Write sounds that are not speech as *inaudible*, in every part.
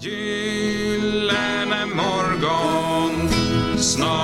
Gyllene morgon, snart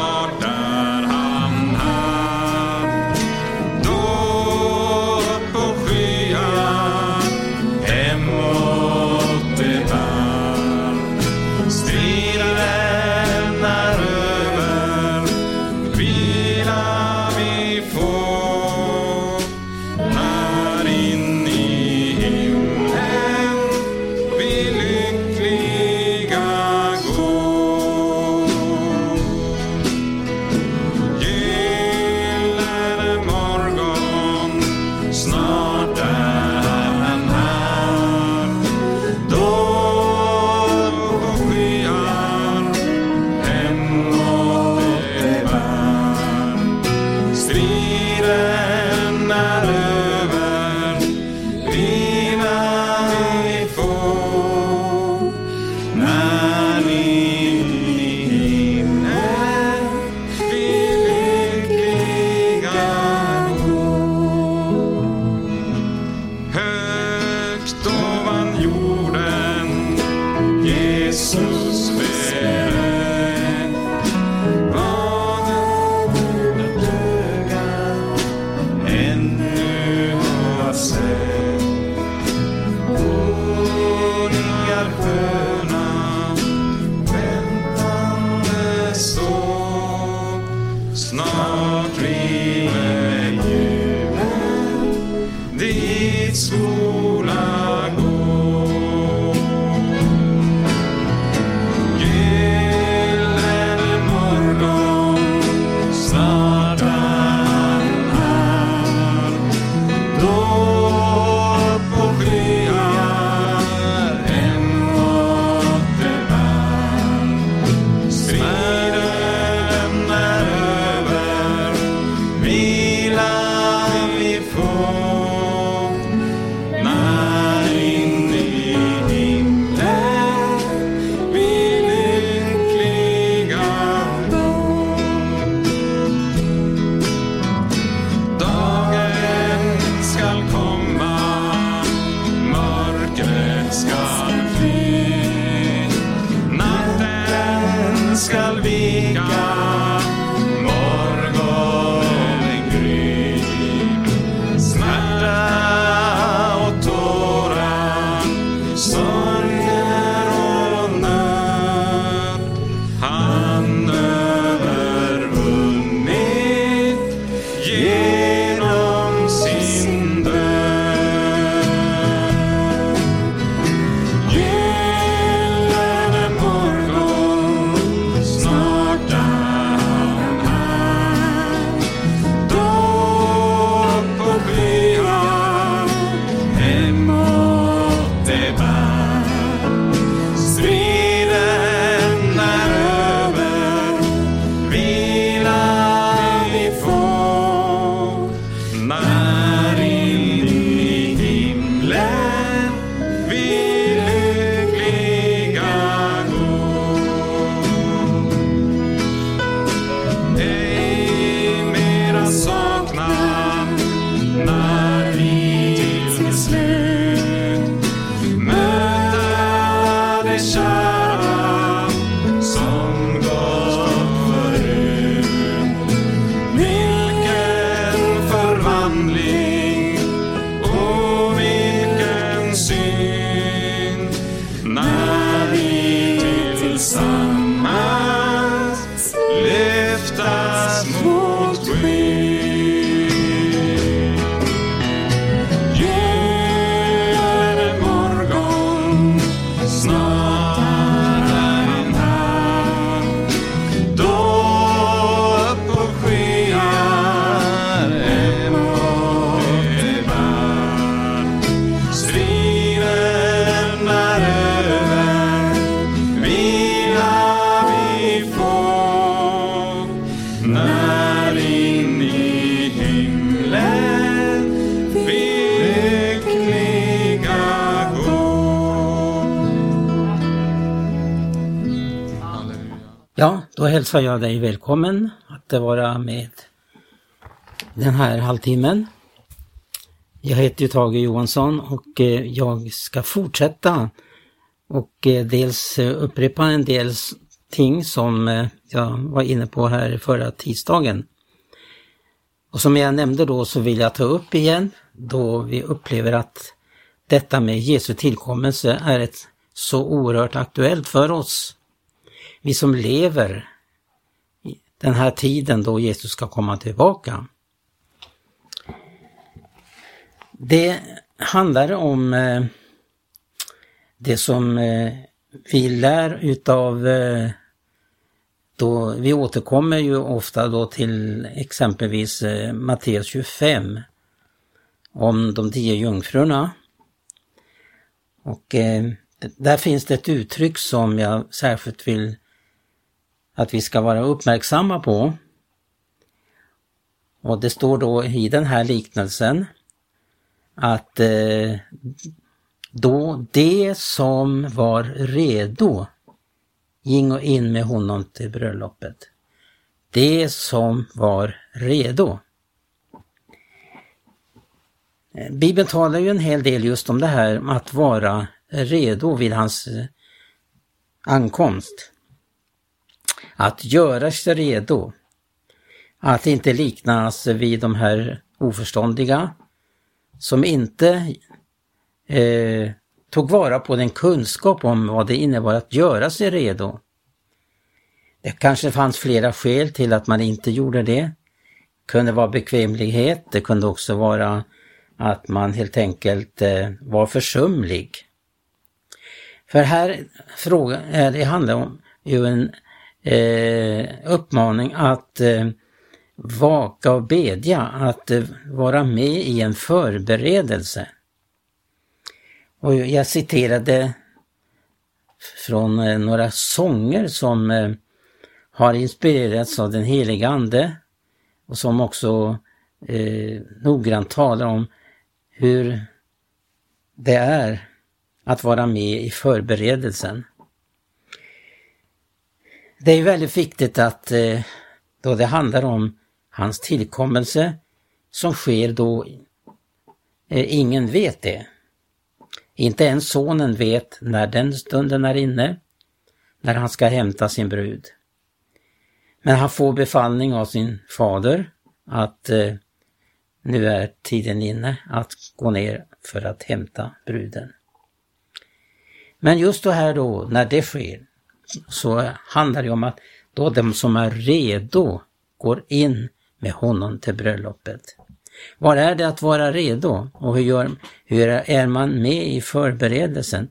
då hälsar jag dig välkommen att vara med den här halvtimmen. Jag heter ju Tage Johansson och eh, jag ska fortsätta och eh, dels eh, upprepa en del ting som jag var inne på här förra tisdagen. Och som jag nämnde då så vill jag ta upp igen då vi upplever att detta med Jesu tillkommelse är ett så oerhört aktuellt för oss. Vi som lever den här tiden då Jesus ska komma tillbaka. Det handlar om eh, det som eh, vi lär utav eh, då, vi återkommer ju ofta då till exempelvis Matteus 25 om de tio jungfrurna. Och eh, där finns det ett uttryck som jag särskilt vill att vi ska vara uppmärksamma på. Och det står då i den här liknelsen att eh, då det som var redo gingo in med honom till bröllopet. Det som var redo. Eh, Bibeln talar ju en hel del just om det här med att vara redo vid hans eh, ankomst. Att göra sig redo. Att inte liknas vid de här oförståndiga som inte eh, tog vara på den kunskap om vad det innebar att göra sig redo. Det kanske fanns flera skäl till att man inte gjorde det. det kunde vara bekvämlighet, det kunde också vara att man helt enkelt eh, var försumlig. För här fråga, eh, det handlar om ju en eh, uppmaning att eh, vaka och bedja, att eh, vara med i en förberedelse. Och jag citerade från eh, några sånger som eh, har inspirerats av den heliga Ande och som också eh, noggrant talar om hur det är att vara med i förberedelsen. Det är väldigt viktigt att eh, då det handlar om hans tillkommelse som sker då eh, ingen vet det. Inte ens sonen vet när den stunden är inne, när han ska hämta sin brud. Men han får befallning av sin fader att eh, nu är tiden inne att gå ner för att hämta bruden. Men just då här då, när det sker, så handlar det om att då de som är redo går in med honom till bröllopet. Vad är det att vara redo och hur, gör, hur är man med i förberedelsen?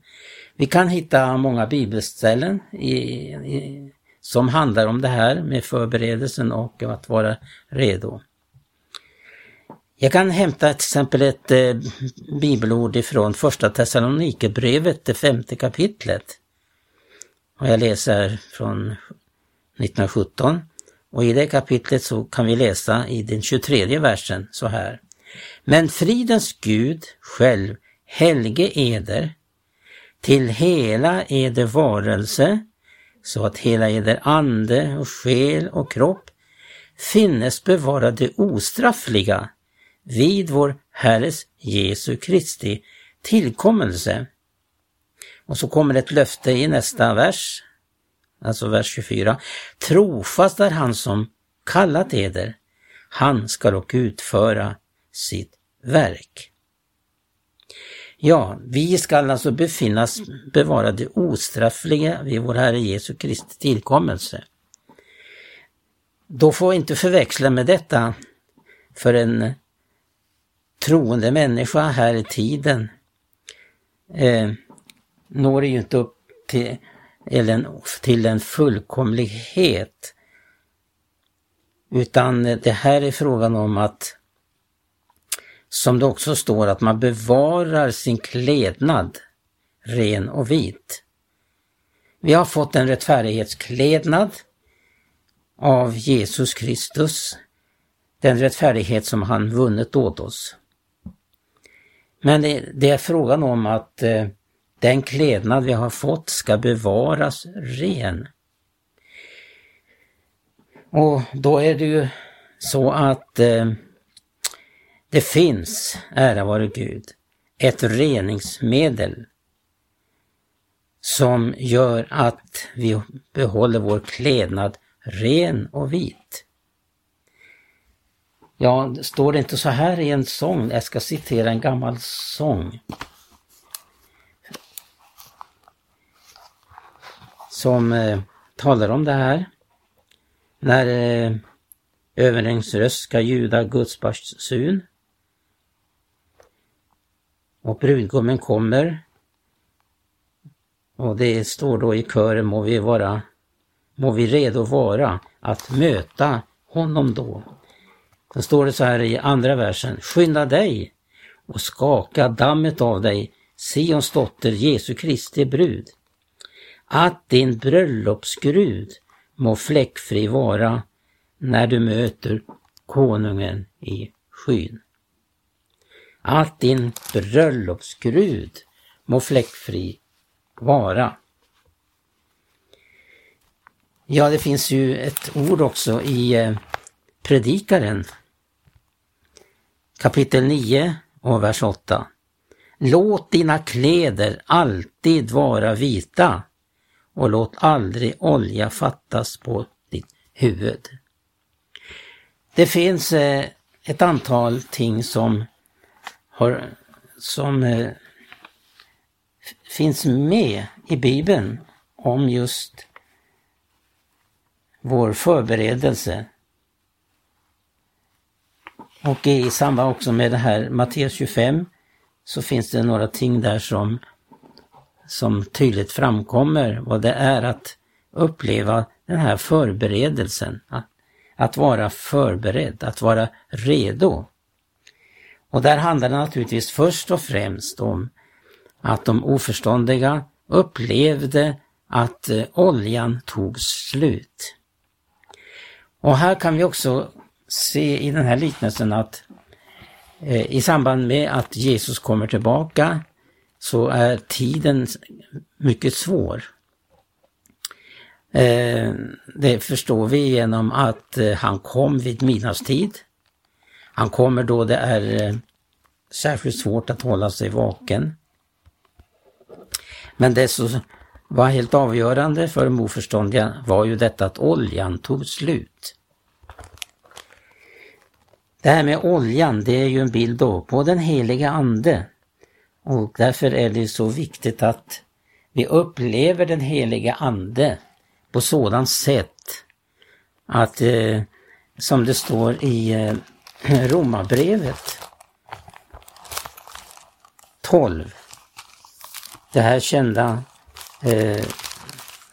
Vi kan hitta många bibelställen i, i, som handlar om det här med förberedelsen och att vara redo. Jag kan hämta till exempel ett eh, bibelord ifrån första Thessalonikerbrevet, det femte kapitlet. Och jag läser från 1917. Och i det kapitlet så kan vi läsa i den 23 versen så här. Men fridens Gud själv helge eder till hela eder varelse så att hela eder ande och själ och kropp finnes bevarade ostraffliga vid vår Herres Jesu Kristi tillkommelse. Och så kommer ett löfte i nästa vers, alltså vers 24. Trofast är han som kallat eder, han ska dock utföra sitt verk. Ja, vi skall alltså befinnas bevarade ostraffliga vid vår Herre Jesu Kristi tillkommelse. Då får vi inte förväxla med detta för en troende människa här i tiden eh, når ju inte upp till, eller, till en fullkomlighet. Utan det här är frågan om att, som det också står, att man bevarar sin klädnad ren och vit. Vi har fått en rättfärdighetsklädnad av Jesus Kristus, den rättfärdighet som han vunnit åt oss. Men det, det är frågan om att eh, den klädnad vi har fått ska bevaras ren. Och då är det ju så att eh, det finns, ära vare Gud, ett reningsmedel som gör att vi behåller vår klädnad ren och vit. Ja, står det inte så här i en sång? Jag ska citera en gammal sång. Som eh, talar om det här. När eh, överlängsröst ska ljuda Guds basun. Och brudgummen kommer. Och det står då i kören må vi vara, må vi redo vara att möta honom då. Sen står det så här i andra versen. Skynda dig och skaka dammet av dig, Sions dotter Jesu Kristi brud. Att din bröllopsgrud må fläckfri vara när du möter konungen i skyn. Att din bröllopsgrud må fläckfri vara. Ja, det finns ju ett ord också i eh, Predikaren kapitel 9 och vers 8. Låt dina kläder alltid vara vita och låt aldrig olja fattas på ditt huvud. Det finns eh, ett antal ting som, har, som eh, finns med i Bibeln om just vår förberedelse. Och i samband också med det här Matteus 25 så finns det några ting där som, som tydligt framkommer vad det är att uppleva den här förberedelsen. Att, att vara förberedd, att vara redo. Och där handlar det naturligtvis först och främst om att de oförståndiga upplevde att eh, oljan tog slut. Och här kan vi också se i den här liknelsen att eh, i samband med att Jesus kommer tillbaka så är tiden mycket svår. Eh, det förstår vi genom att eh, han kom vid midnattstid. Han kommer då det är eh, särskilt svårt att hålla sig vaken. Men det som var helt avgörande för de oförståndiga var ju detta att oljan tog slut. Det här med oljan, det är ju en bild då på den heliga Ande. Och därför är det så viktigt att vi upplever den heliga Ande på sådant sätt att, eh, som det står i eh, *clears throat* Romarbrevet 12, det här kända eh,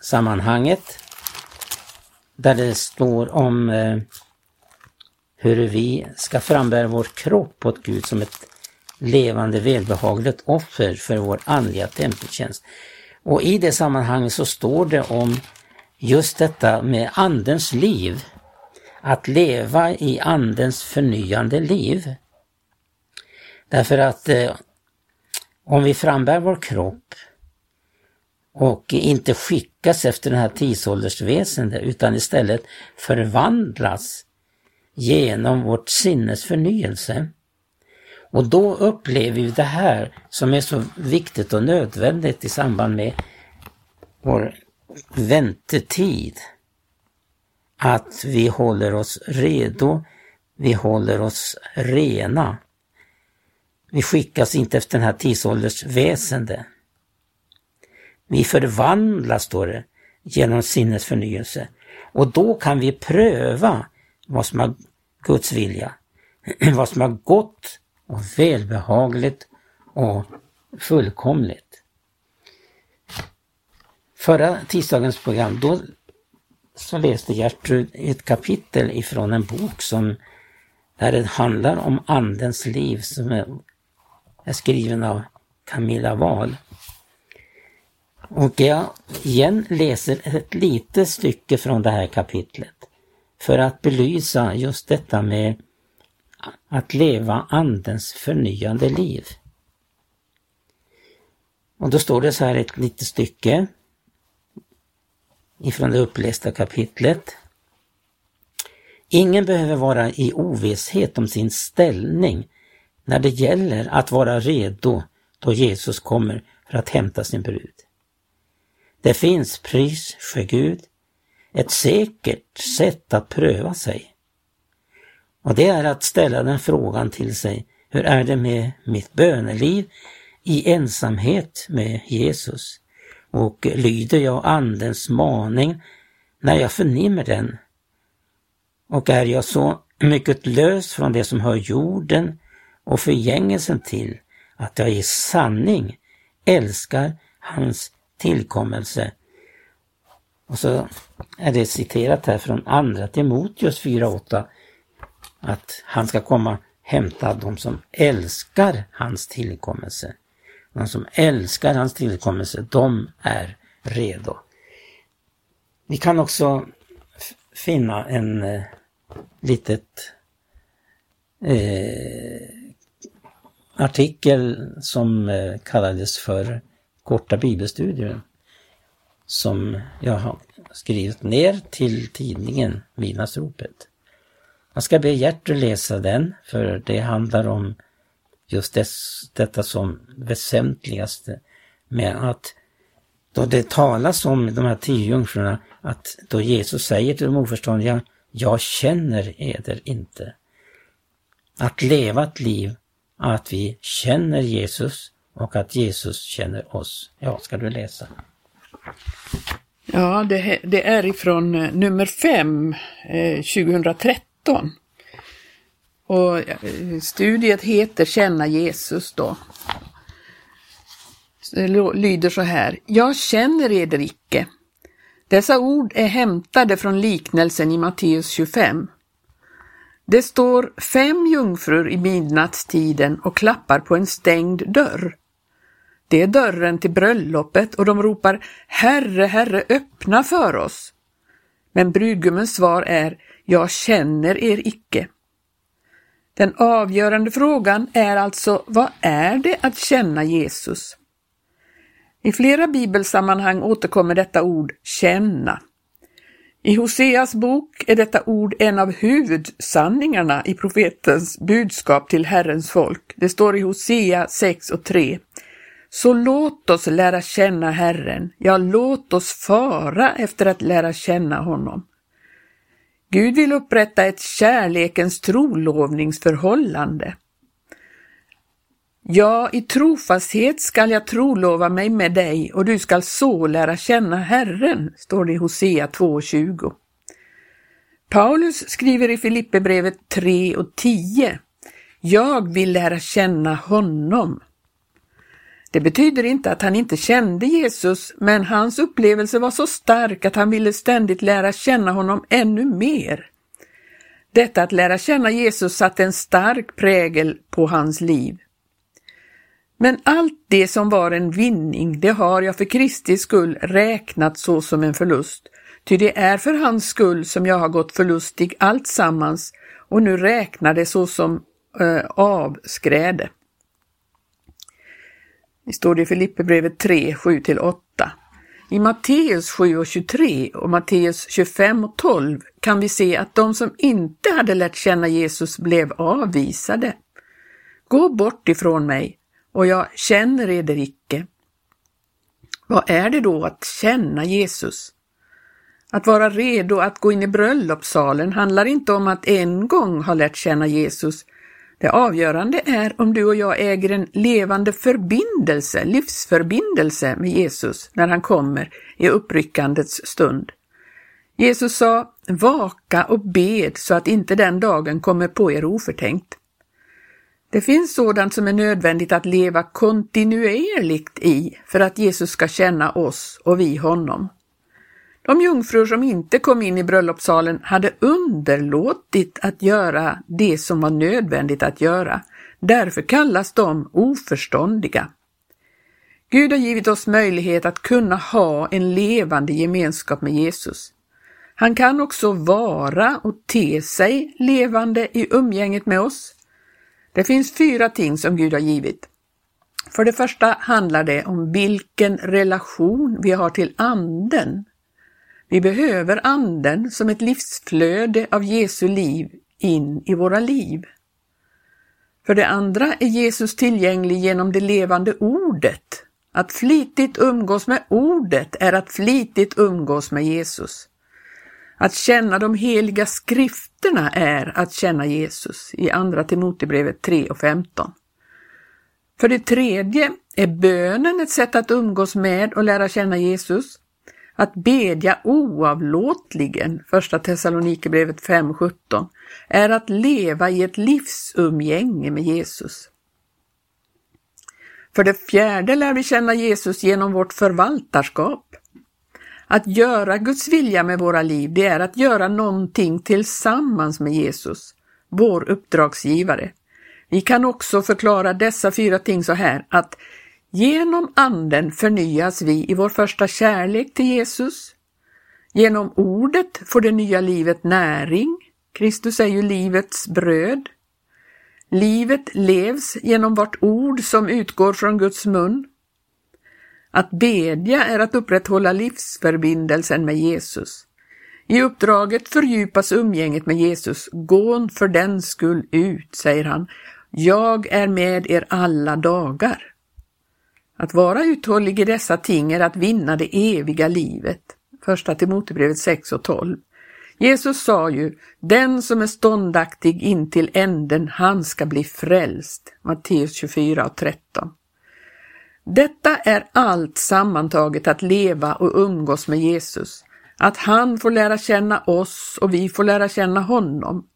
sammanhanget där det står om eh, hur vi ska frambära vår kropp åt Gud som ett levande välbehagligt offer för vår andliga tempeltjänst. Och i det sammanhanget så står det om just detta med andens liv. Att leva i andens förnyande liv. Därför att eh, om vi frambär vår kropp och inte skickas efter den här tidsåldersväsende utan istället förvandlas genom vårt sinnes förnyelse. Och då upplever vi det här som är så viktigt och nödvändigt i samband med vår väntetid. Att vi håller oss redo, vi håller oss rena. Vi skickas inte efter den här tidsålders väsende. Vi förvandlas, står det, genom sinnets förnyelse. Och då kan vi pröva vad som är Guds vilja. *clears throat* vad som är gott och välbehagligt och fullkomligt. Förra tisdagens program, då så läste Gertrud ett kapitel ifrån en bok som där det handlar om Andens liv som är är skriven av Camilla Wahl. Och jag igen läser ett litet stycke från det här kapitlet för att belysa just detta med att leva Andens förnyande liv. Och då står det så här ett litet stycke ifrån det upplästa kapitlet. Ingen behöver vara i ovisshet om sin ställning när det gäller att vara redo då Jesus kommer för att hämta sin brud. Det finns pris för Gud, ett säkert sätt att pröva sig. Och det är att ställa den frågan till sig, hur är det med mitt böneliv i ensamhet med Jesus? Och lyder jag Andens maning när jag förnimmer den? Och är jag så mycket lös från det som hör jorden och förgängelsen till att jag i sanning älskar hans tillkommelse. Och så är det citerat här från andra Timoteus 4.8 att han ska komma hämta de som älskar hans tillkommelse. De som älskar hans tillkommelse, de är redo. Vi kan också finna en eh, litet eh, artikel som eh, kallades för Korta bibelstudier som jag har skrivit ner till tidningen Midnattsropet. Jag ska be Gertrud läsa den för det handlar om just dess, detta som väsentligaste med att då det talas om de här tio jungfrurna, att då Jesus säger till de oförståndiga, jag känner eder inte. Att leva ett liv, att vi känner Jesus och att Jesus känner oss. Ja, ska du läsa? Ja, det, det är ifrån eh, nummer 5, eh, 2013. Och studiet heter Känna Jesus då. Det lyder så här. Jag känner eder icke. Dessa ord är hämtade från liknelsen i Matteus 25. Det står fem jungfrur i midnattstiden och klappar på en stängd dörr. Det är dörren till bröllopet och de ropar Herre, Herre, öppna för oss. Men brudgummens svar är jag känner er icke. Den avgörande frågan är alltså vad är det att känna Jesus? I flera bibelsammanhang återkommer detta ord känna. I Hoseas bok är detta ord en av huvudsanningarna i profetens budskap till Herrens folk. Det står i Hosea 6 och 3. Så låt oss lära känna Herren, ja låt oss fara efter att lära känna honom. Gud vill upprätta ett kärlekens trolovningsförhållande. Ja, i trofasthet skall jag trolova mig med dig och du skall så lära känna Herren, står det i Hosea 2.20. Paulus skriver i Filipperbrevet 3 och 10. Jag vill lära känna honom. Det betyder inte att han inte kände Jesus, men hans upplevelse var så stark att han ville ständigt lära känna honom ännu mer. Detta att lära känna Jesus satte en stark prägel på hans liv. Men allt det som var en vinning, det har jag för Kristi skull räknat så som en förlust, ty det är för hans skull som jag har gått förlustig allt sammans och nu räknar det så som eh, avskräde. Det står det i Filipperbrevet 3, 7-8. I Matteus 7 och 23 och Matteus 25 och 12 kan vi se att de som inte hade lärt känna Jesus blev avvisade. Gå bort ifrån mig, och jag känner eder icke. Vad är det då att känna Jesus? Att vara redo att gå in i bröllopssalen handlar inte om att en gång ha lärt känna Jesus, det avgörande är om du och jag äger en levande förbindelse, livsförbindelse med Jesus när han kommer i uppryckandets stund. Jesus sa, vaka och bed så att inte den dagen kommer på er oförtänkt. Det finns sådant som är nödvändigt att leva kontinuerligt i för att Jesus ska känna oss och vi honom. De jungfrur som inte kom in i bröllopssalen hade underlåtit att göra det som var nödvändigt att göra. Därför kallas de oförståndiga. Gud har givit oss möjlighet att kunna ha en levande gemenskap med Jesus. Han kan också vara och te sig levande i umgänget med oss. Det finns fyra ting som Gud har givit. För det första handlar det om vilken relation vi har till Anden vi behöver Anden som ett livsflöde av Jesu liv in i våra liv. För det andra är Jesus tillgänglig genom det levande ordet, Att flitigt umgås med ordet är att flitigt umgås med Jesus. Att känna de heliga skrifterna är att känna Jesus i Andra Timotebrevet 3 och 15. För det tredje är bönen ett sätt att umgås med och lära känna Jesus. Att bedja oavlåtligen, första Thessalonikerbrevet 5.17, är att leva i ett livsumgänge med Jesus. För det fjärde lär vi känna Jesus genom vårt förvaltarskap. Att göra Guds vilja med våra liv, det är att göra någonting tillsammans med Jesus, vår uppdragsgivare. Vi kan också förklara dessa fyra ting så här att genom Anden förnyas vi i vår första kärlek till Jesus. Genom ordet får det nya livet näring. Kristus är ju livets bröd. Livet levs genom vart ord som utgår från Guds mun. Att bedja är att upprätthålla livsförbindelsen med Jesus. I uppdraget fördjupas umgänget med Jesus. Gån för den skull ut, säger han. Jag är med er alla dagar. Att vara uthållig i dessa ting är att vinna det eviga livet. Första Timoterbrevet 6 och 12. Jesus sa ju, den som är ståndaktig in till änden, han ska bli frälst. Matteus 24 och 13. Detta är allt sammantaget att leva och umgås med Jesus. Att han får lära känna oss och vi får lära känna honom.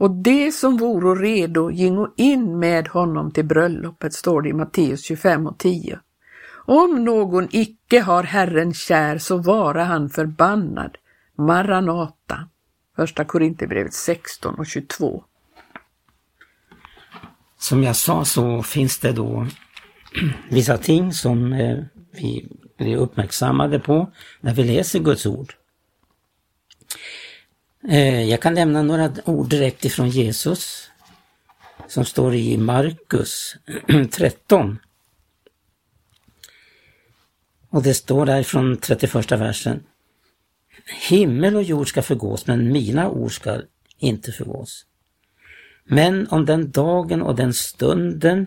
Och det som voro redo gingo in med honom till bröllopet, står det i Matteus 25 och 10. Om någon icke har Herren kär så vara han förbannad. Maranata. Första Korinthierbrevet 16 och 22. Som jag sa så finns det då vissa ting som eh, vi blir uppmärksammade på när vi läser Guds ord. Eh, jag kan lämna några ord direkt ifrån Jesus som står i Markus *clears throat* 13. Och det står där från 31 versen. Himmel och jord ska förgås, men mina ord ska inte förgås. Men om den dagen och den stunden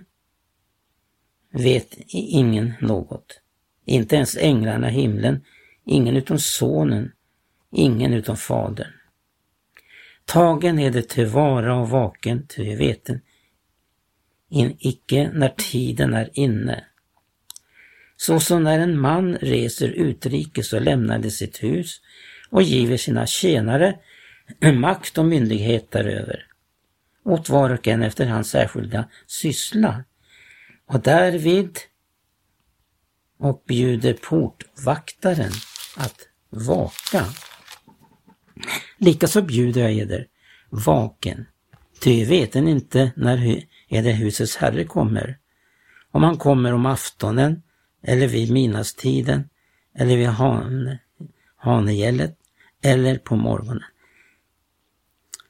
vet ingen något. Inte ens änglarna i himlen, ingen utom sonen, ingen utom fadern. Tagen är det till vara och vaken, ty vi veten, in icke när tiden är inne. Såsom när en man reser utrikes och lämnade sitt hus och giver sina tjänare *clears throat* makt och myndighet däröver, åt var och en efter hans särskilda syssla, och därvid och bjuder portvaktaren att vaka. Likaså bjuder jag eder vaken, ty veten inte när eder husets herre kommer. Om han kommer om aftonen eller vid midnattstiden eller vid han, hanegället eller på morgonen.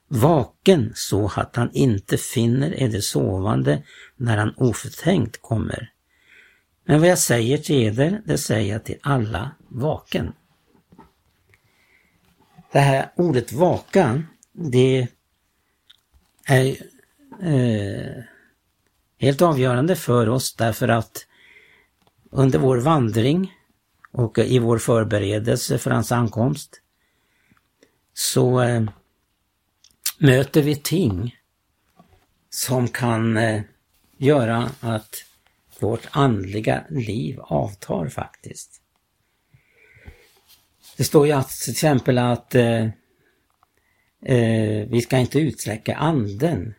Vaken så att han inte finner eder sovande när han oförtänkt kommer. Men vad jag säger till eder, det säger jag till alla vaken. Det här ordet vaka, det är eh, helt avgörande för oss därför att under vår vandring och i vår förberedelse för hans ankomst så eh, möter vi ting som kan eh, göra att vårt andliga liv avtar faktiskt. Det står ju att, till exempel att eh, eh, vi ska inte utsläcka anden,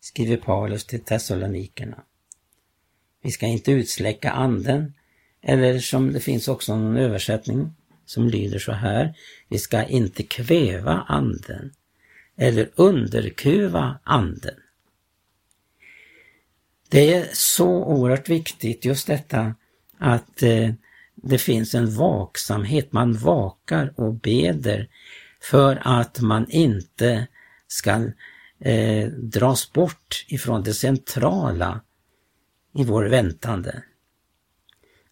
skriver Paulus till Thessalonikerna. Vi ska inte utsläcka anden, eller som det finns också någon översättning som lyder så här, vi ska inte kväva anden eller underkuva anden. Det är så oerhört viktigt just detta att eh, det finns en vaksamhet, man vakar och beder för att man inte ska eh, dras bort ifrån det centrala i vår väntande.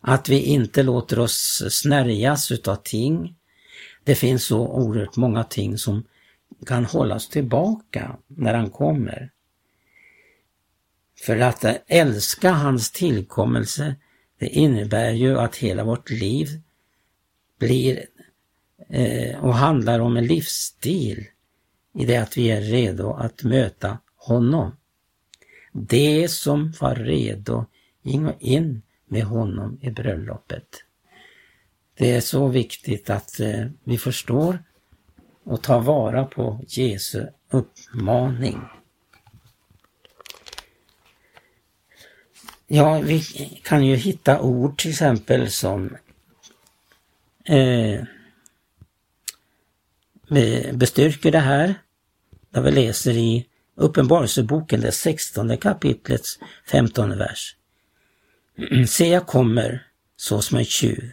Att vi inte låter oss snärjas utav ting. Det finns så oerhört många ting som kan hållas tillbaka när han kommer. För att älska hans tillkommelse det innebär ju att hela vårt liv blir eh, och handlar om en livsstil i det att vi är redo att möta honom. Det som var redo in med honom i bröllopet. Det är så viktigt att eh, vi förstår och tar vara på Jesu uppmaning. Ja, vi kan ju hitta ord till exempel som eh, bestyrker det här. Där vi läser i Uppenbarelseboken, det 16 kapitlets 15 vers. *clears throat* Se, jag kommer så som en tjuv.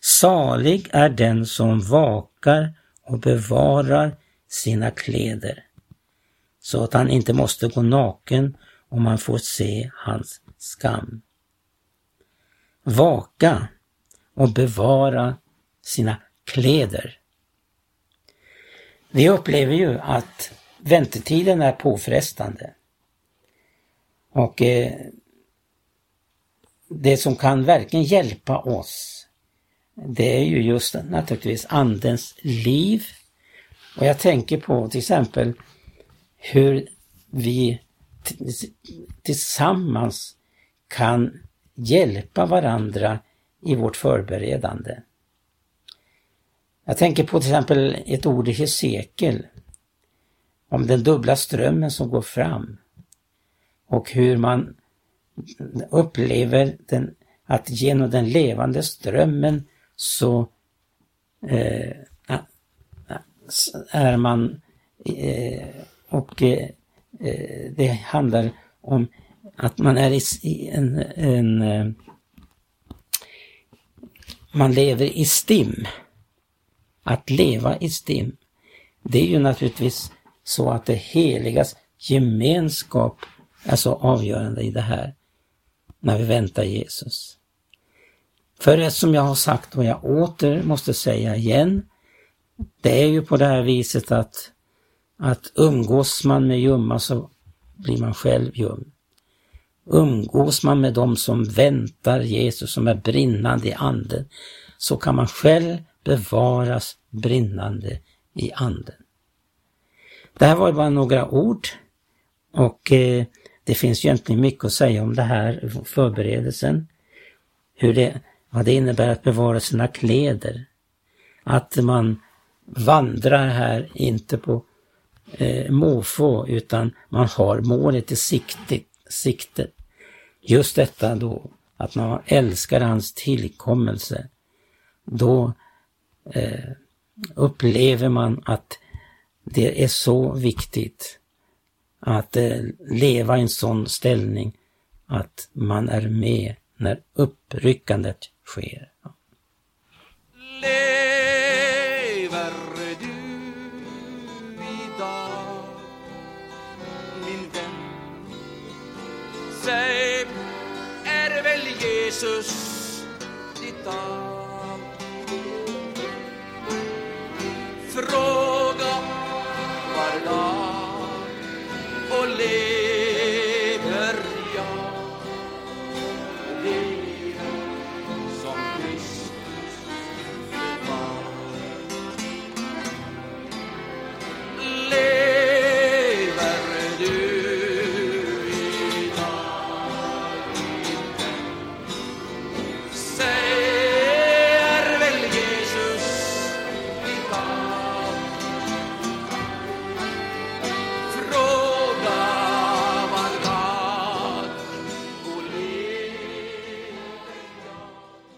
Salig är den som vakar och bevarar sina kläder, så att han inte måste gå naken om man får se hans skam. Vaka och bevara sina kläder. Vi upplever ju att väntetiden är påfrestande. Och eh, det som kan verkligen hjälpa oss, det är ju just naturligtvis Andens liv. Och jag tänker på till exempel hur vi tillsammans kan hjälpa varandra i vårt förberedande. Jag tänker på till exempel ett ord i Hesekiel om den dubbla strömmen som går fram och hur man upplever den, att genom den levande strömmen så eh, är man eh, och eh, eh det handlar om att man är i en, en eh, man lever i stim. Att leva i stim, det är ju naturligtvis så att det heligas gemenskap är så avgörande i det här när vi väntar Jesus. För som jag har sagt och jag åter måste säga igen, det är ju på det här viset att, att umgås man med ljumma så blir man själv ljum. Umgås man med dem som väntar Jesus, som är brinnande i anden, så kan man själv bevaras brinnande i anden. Det här var bara några ord och eh, det finns egentligen mycket att säga om det här, förberedelsen. Hur det, vad det innebär att bevara sina kläder. Att man vandrar här inte på eh, måfå utan man har målet i sikte, siktet. Just detta då att man älskar hans tillkommelse. Då eh, upplever man att det är så viktigt att eh, leva i en sån ställning att man är med när uppryckandet sker. Lever Jesus ditt namn. Från